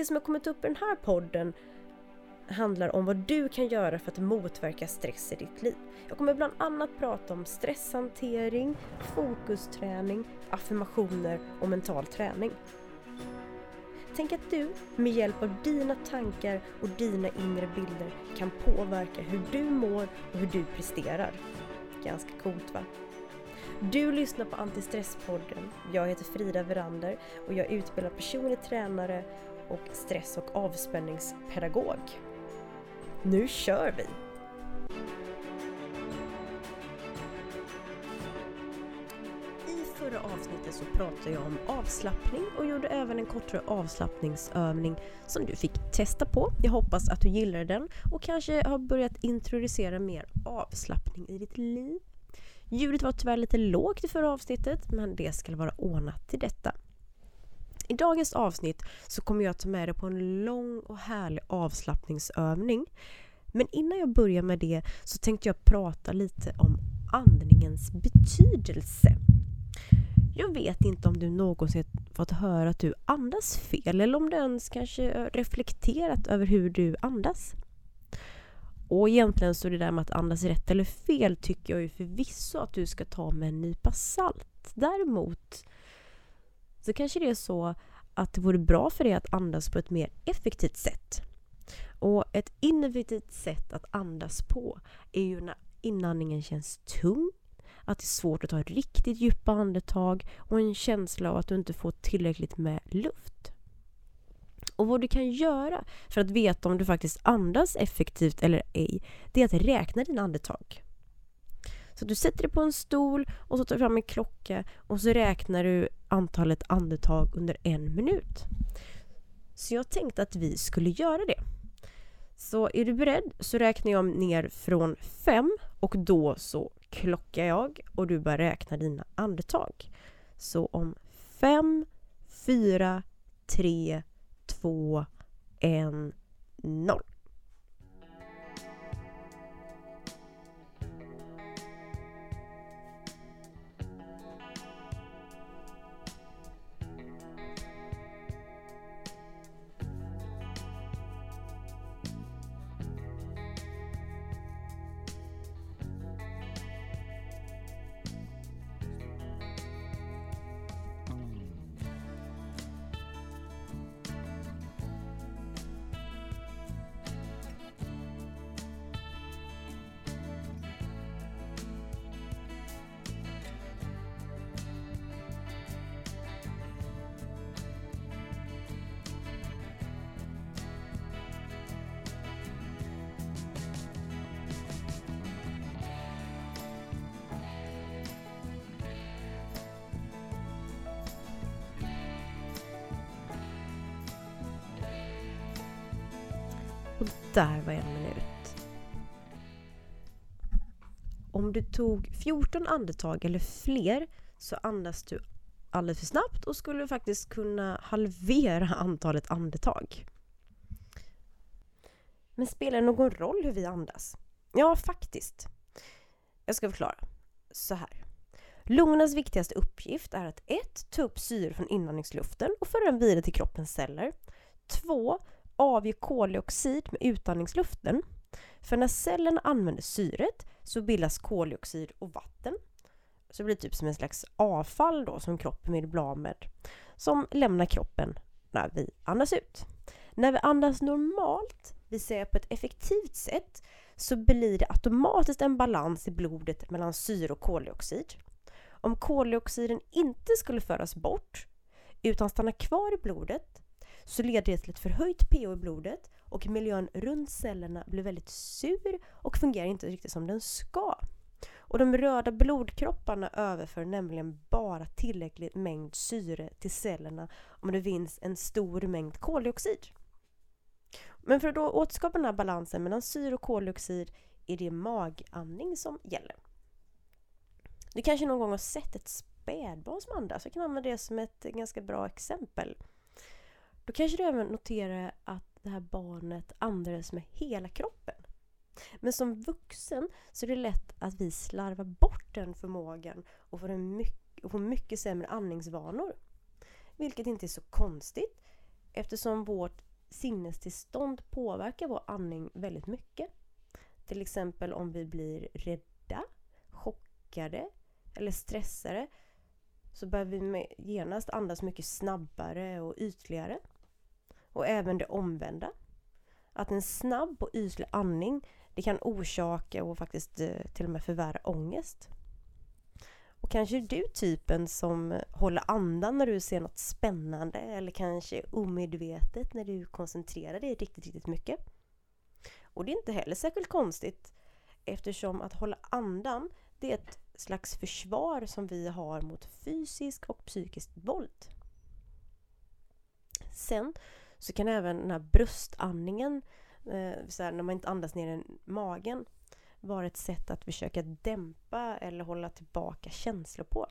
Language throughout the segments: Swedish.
Det som har kommit upp i den här podden handlar om vad du kan göra för att motverka stress i ditt liv. Jag kommer bland annat prata om stresshantering, fokusträning, affirmationer och mental träning. Tänk att du med hjälp av dina tankar och dina inre bilder kan påverka hur du mår och hur du presterar. Ganska coolt va? Du lyssnar på Antistresspodden. Jag heter Frida Verander och jag är utbildad personlig tränare och stress och avspänningspedagog. Nu kör vi! I förra avsnittet så pratade jag om avslappning och gjorde även en kortare avslappningsövning som du fick testa på. Jag hoppas att du gillade den och kanske har börjat introducera mer avslappning i ditt liv. Ljudet var tyvärr lite lågt i förra avsnittet men det ska vara ordnat till detta. I dagens avsnitt så kommer jag ta med dig på en lång och härlig avslappningsövning. Men innan jag börjar med det så tänkte jag prata lite om andningens betydelse. Jag vet inte om du någonsin fått höra att du andas fel eller om du ens kanske reflekterat över hur du andas. Och egentligen så är det där med att andas rätt eller fel tycker jag ju förvisso att du ska ta med en nypa salt. Däremot så kanske det är så att det vore bra för dig att andas på ett mer effektivt sätt. Och ett ineffektivt sätt att andas på är ju när inandningen känns tung, att det är svårt att ta riktigt djupa andetag och en känsla av att du inte får tillräckligt med luft. Och vad du kan göra för att veta om du faktiskt andas effektivt eller ej, det är att räkna dina andetag. Så du sätter dig på en stol och så tar du fram en klocka och så räknar du antalet andetag under en minut. Så jag tänkte att vi skulle göra det. Så är du beredd så räknar jag ner från fem och då så klockar jag och du börjar räkna dina andetag. Så om fem, fyra, tre, två, en, noll. Och där var en minut. Om du tog 14 andetag eller fler så andas du alldeles för snabbt och skulle faktiskt kunna halvera antalet andetag. Men spelar det någon roll hur vi andas? Ja, faktiskt. Jag ska förklara. Så här. Lungornas viktigaste uppgift är att 1. Ta upp syre från inandningsluften och föra den vidare till kroppens celler. 2 avger koldioxid med utandningsluften. För när cellerna använder syret så bildas koldioxid och vatten. Så det blir typ som en slags avfall då som kroppen vill bli av med. Som lämnar kroppen när vi andas ut. När vi andas normalt, vi säger på ett effektivt sätt, så blir det automatiskt en balans i blodet mellan syre och koldioxid. Om koldioxiden inte skulle föras bort utan stanna kvar i blodet så leder det till ett förhöjt pH i blodet och miljön runt cellerna blir väldigt sur och fungerar inte riktigt som den ska. Och de röda blodkropparna överför nämligen bara tillräcklig mängd syre till cellerna om det finns en stor mängd koldioxid. Men för att då återskapa den här balansen mellan syre och koldioxid är det magandning som gäller. Du kanske någon gång har sett ett spädbarn som andas. Jag kan använda det som ett ganska bra exempel. Då kanske du även noterar att det här barnet andades med hela kroppen. Men som vuxen så är det lätt att vi slarvar bort den förmågan och får, en mycket, och får mycket sämre andningsvanor. Vilket inte är så konstigt eftersom vårt sinnestillstånd påverkar vår andning väldigt mycket. Till exempel om vi blir rädda, chockade eller stressade så börjar vi genast andas mycket snabbare och ytligare. Och även det omvända. Att en snabb och ytlig andning det kan orsaka och faktiskt eh, till och med förvärra ångest. Och kanske är du typen som håller andan när du ser något spännande eller kanske omedvetet när du koncentrerar dig riktigt, riktigt mycket. Och det är inte heller särskilt konstigt eftersom att hålla andan det är ett slags försvar som vi har mot fysisk och psykiskt våld. Sen så kan även den här bröstandningen, eh, så här, när man inte andas ner i magen, vara ett sätt att försöka dämpa eller hålla tillbaka känslor på.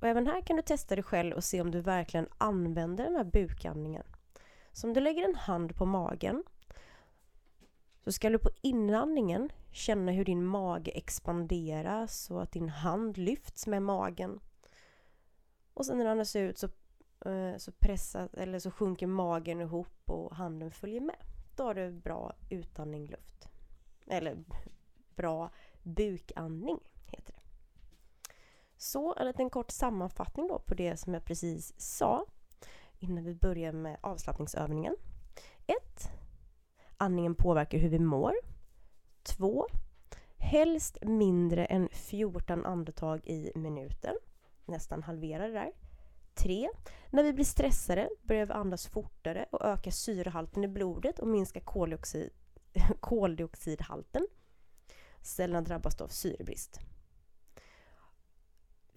Och även här kan du testa dig själv och se om du verkligen använder den här bukandningen. Så om du lägger en hand på magen så ska du på inandningen känna hur din mage expanderas och att din hand lyfts med magen. Och sen när du andas ut så, eh, så, pressas, eller så sjunker magen ihop och handen följer med. Då har du bra utandning luft. Eller bra bukandning heter det. Så en liten kort sammanfattning då på det som jag precis sa innan vi börjar med avslappningsövningen. 1. Andningen påverkar hur vi mår. 2. Helst mindre än 14 andetag i minuten. Nästan halvera det där. 3. När vi blir stressade börjar vi andas fortare och öka syrehalten i blodet och minska koldioxid, koldioxidhalten. Cellerna drabbas då av syrebrist.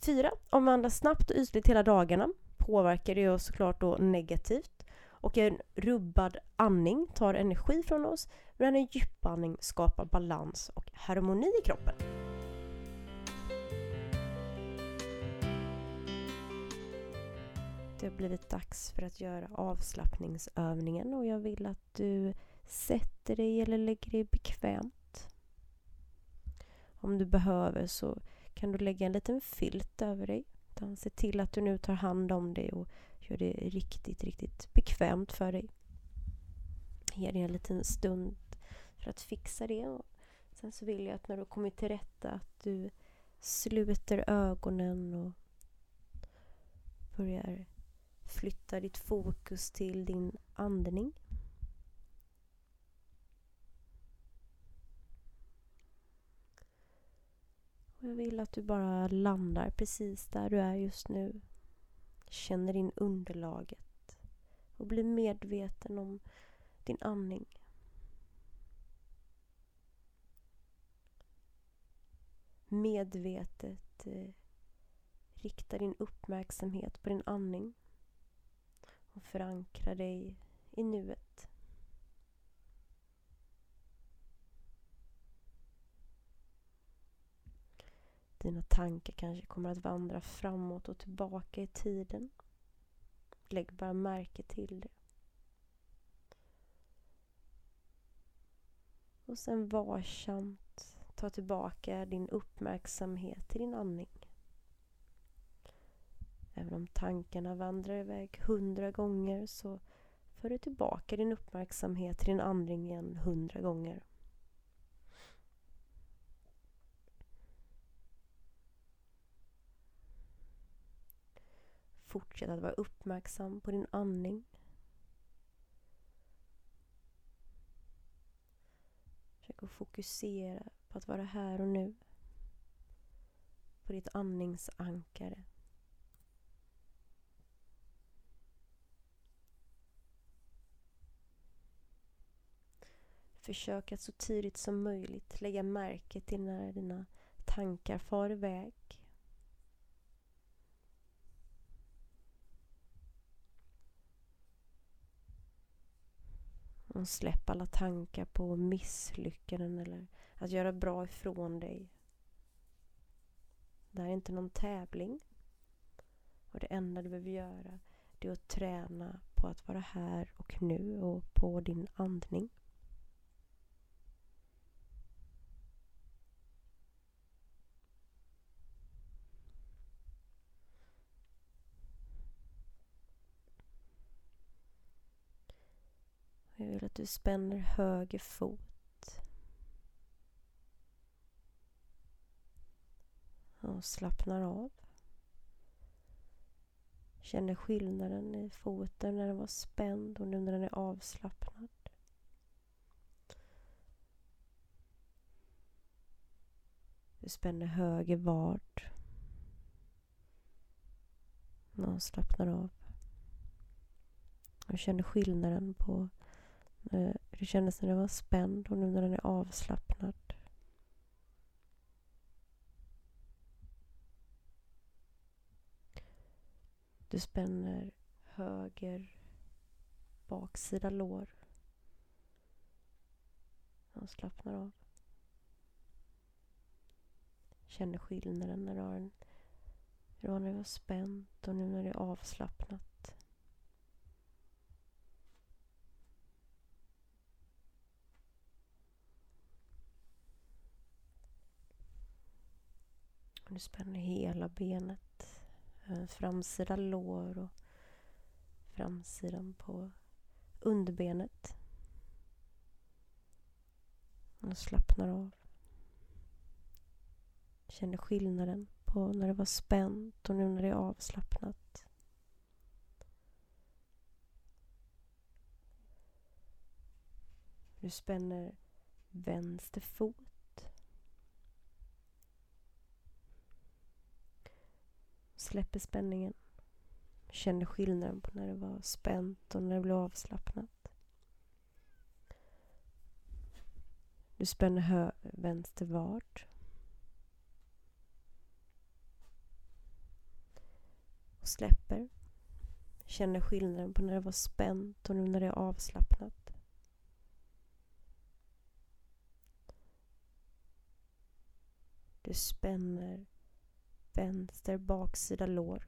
4. Om vi andas snabbt och ytligt hela dagarna påverkar det oss såklart då negativt och en rubbad andning tar energi från oss medan en djupandning skapar balans och harmoni i kroppen. Det har blivit dags för att göra avslappningsövningen och jag vill att du sätter dig eller lägger dig bekvämt. Om du behöver så kan du lägga en liten filt över dig. Se till att du nu tar hand om dig och gör det riktigt, riktigt bekvämt för dig. Ge dig en liten stund för att fixa det. Och sen så vill jag att när du kommit till rätta att du sluter ögonen och börjar flytta ditt fokus till din andning. Och jag vill att du bara landar precis där du är just nu. Känner in underlaget och blir medveten om din andning. Medvetet eh, rikta din uppmärksamhet på din andning och förankra dig i nuet. Dina tankar kanske kommer att vandra framåt och tillbaka i tiden. Lägg bara märke till det. Och sen varsamt ta tillbaka din uppmärksamhet till din andning. Även om tankarna vandrar iväg hundra gånger så för du tillbaka din uppmärksamhet till din andning igen hundra gånger. Fortsätt att vara uppmärksam på din andning. Försök att fokusera på att vara här och nu. På ditt andningsankare. Försök att så tidigt som möjligt lägga märke till när dina tankar far iväg. Och släpp alla tankar på misslyckanden eller att göra bra ifrån dig. Det här är inte någon tävling. Och det enda du behöver göra det är att träna på att vara här och nu och på din andning. Vill att du spänner höger fot. Och slappnar av. Känner skillnaden i foten när den var spänd och nu när den är avslappnad. Du spänner höger vard. Och slappnar av. Och känner skillnaden på Eh, hur det kändes när den var spänd och nu när den är avslappnad. Du spänner höger baksida lår. Den slappnar av. Känner skillnaden när du har en det var när det var spänt och nu när det är avslappnat. Och du spänner hela benet. Eh, framsida lår och framsidan på underbenet. Och slappnar av. Känner skillnaden på när det var spänt och nu när det är avslappnat. Du spänner vänster fot. Släpper spänningen. Känner skillnaden på när det var spänt och när det blev avslappnat. Du spänner vänster vard. släpper. Känner skillnaden på när det var spänt och nu när det är avslappnat. Du spänner vänster baksida lår.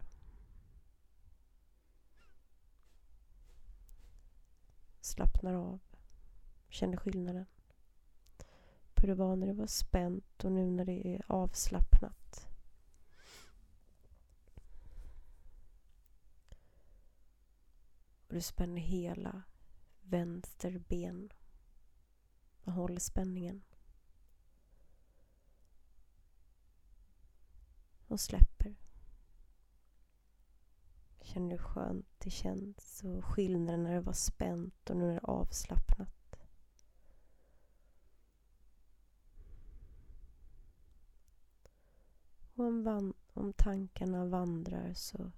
Slappnar av. Känner skillnaden. Hur det var när det var spänt och nu när det är avslappnat. Och du spänner hela vänster ben och håller spänningen. Och släpper. Känner hur skönt det känns och skillnaden när det var spänt och nu är det avslappnat. Och om, om tankarna vandrar så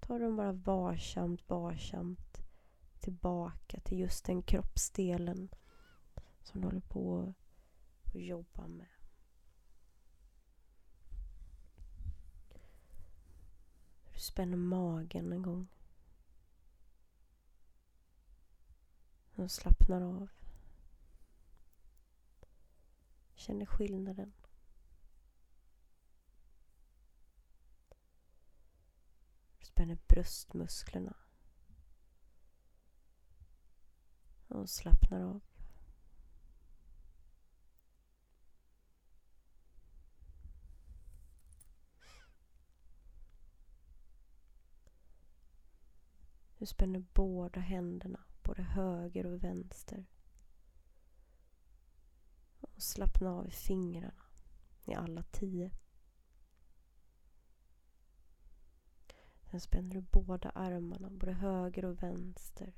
tar de bara varsamt, varsamt tillbaka till just den kroppsdelen som du håller på att jobba med. Spänner magen en gång. Och slappnar av. Känner skillnaden. spänner bröstmusklerna. Och slappnar av. Du spänner båda händerna, både höger och vänster. Och slappna av i fingrarna, i alla tio. Sen spänner du båda armarna, både höger och vänster.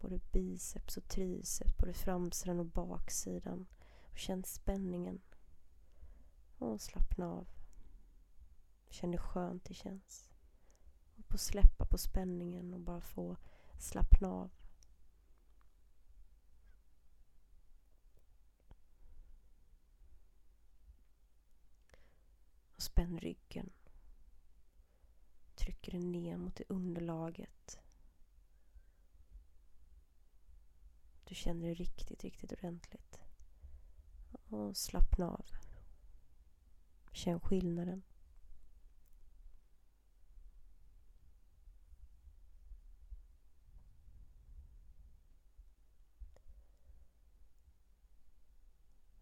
Både biceps och triceps, både framsidan och baksidan. Och känn spänningen. Och slappna av. Känn hur skönt det känns. Och på släppa på spänningen och bara få slappna av. Och spänn ryggen trycker den ner mot det underlaget. Du känner det riktigt, riktigt ordentligt. Och slappna av. Känn skillnaden.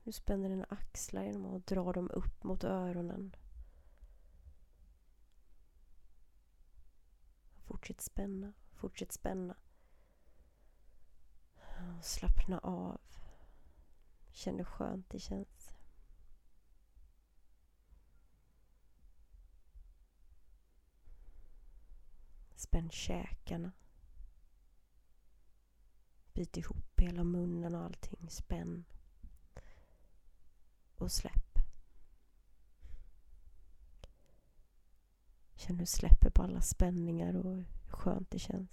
Du spänner dina axlar genom att dra dem upp mot öronen. Fortsätt spänna, fortsätt spänna. Slappna av. Känn hur skönt det känns. Spänn käkarna. Bit ihop hela munnen och allting. Spänn. Och släpp. Känn hur du släpper på alla spänningar och hur skönt det känns.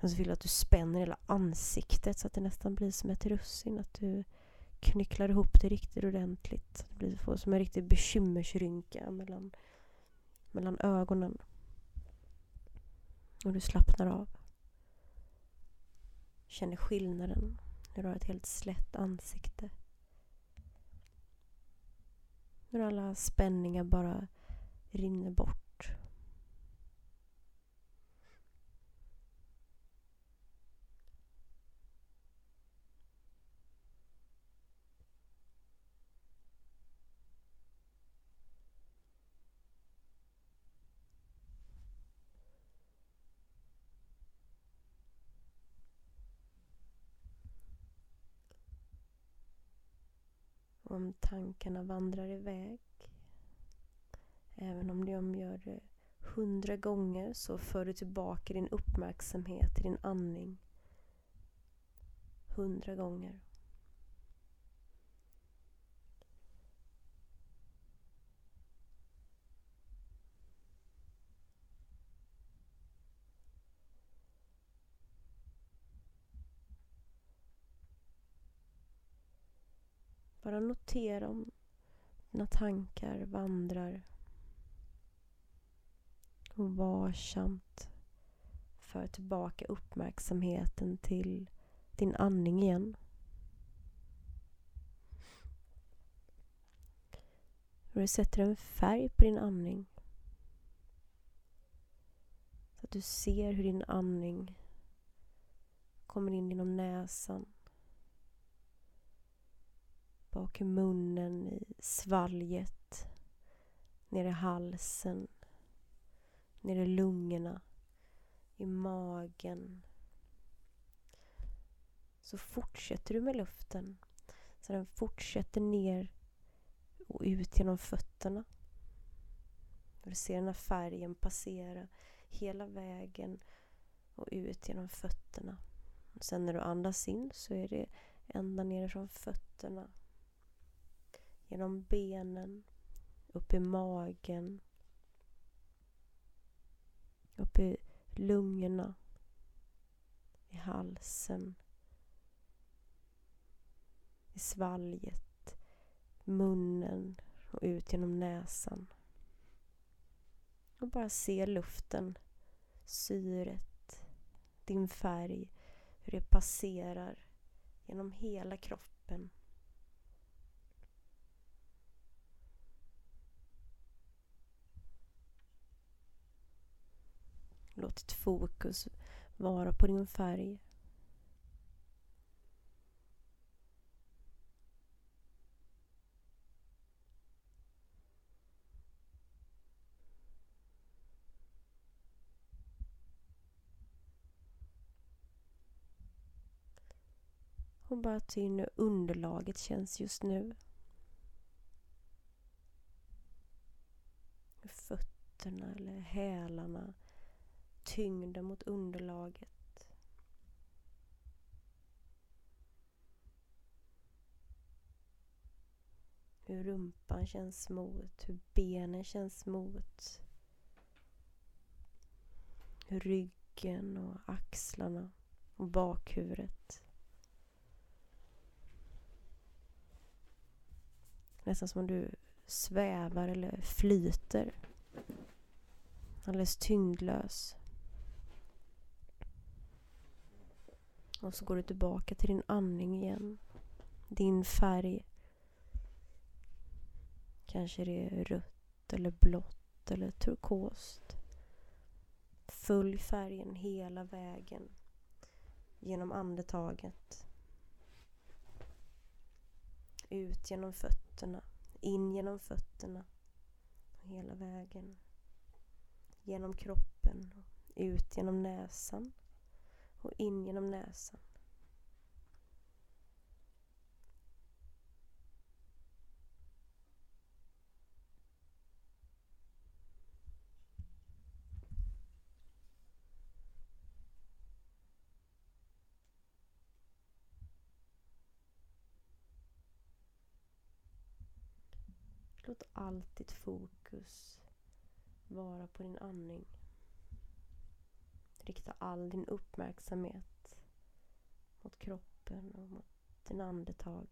Jag vill jag att du spänner hela ansiktet så att det nästan blir som ett russin. Att du knycklar ihop det riktigt ordentligt. Det blir som en riktig bekymmersrynka mellan, mellan ögonen. Och du slappnar av. Känner skillnaden. När du har ett helt slätt ansikte. När alla spänningar bara rinner bort. Om tankarna vandrar iväg. Även om de gör det hundra gånger så för du tillbaka din uppmärksamhet till din andning. Hundra gånger. Bara notera om dina tankar vandrar. Och varsamt för tillbaka uppmärksamheten till din andning igen. Och du sätter en färg på din andning. Så att du ser hur din andning kommer in genom näsan bak i munnen, i svalget, ner i halsen, ner i lungorna, i magen. Så fortsätter du med luften. Så den fortsätter ner och ut genom fötterna. Du ser den här färgen passera hela vägen och ut genom fötterna. Och sen när du andas in så är det ända nerifrån fötterna genom benen, upp i magen, upp i lungorna, i halsen, i svalget, munnen och ut genom näsan. Och bara se luften, syret, din färg, hur det passerar genom hela kroppen Låt ditt fokus vara på din färg. Och bara ta in hur underlaget känns just nu. Fötterna eller hälarna tyngden mot underlaget. Hur rumpan känns mot, hur benen känns mot. Hur ryggen och axlarna och bakhuvudet. Nästan som om du svävar eller flyter. Alldeles tyngdlös. Och så går du tillbaka till din andning igen. Din färg. Kanske det är rött eller blått eller turkost. Följ färgen hela vägen genom andetaget. Ut genom fötterna, in genom fötterna. Hela vägen. Genom kroppen, ut genom näsan och in genom näsan. Låt allt ditt fokus vara på din andning. Rikta all din uppmärksamhet mot kroppen och mot din andetag.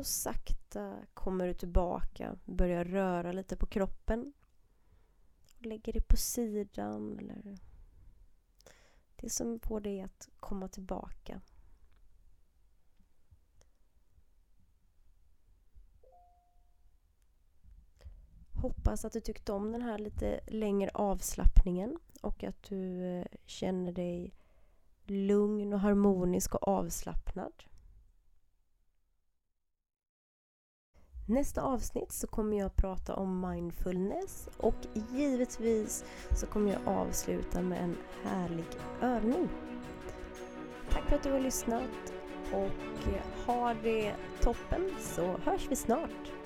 Och sakta kommer du tillbaka, börjar röra lite på kroppen. Lägger dig på sidan eller det som får dig att komma tillbaka. Hoppas att du tyckte om den här lite längre avslappningen och att du eh, känner dig lugn och harmonisk och avslappnad. Nästa avsnitt så kommer jag prata om mindfulness och givetvis så kommer jag avsluta med en härlig övning. Tack för att du har lyssnat och ha det toppen så hörs vi snart.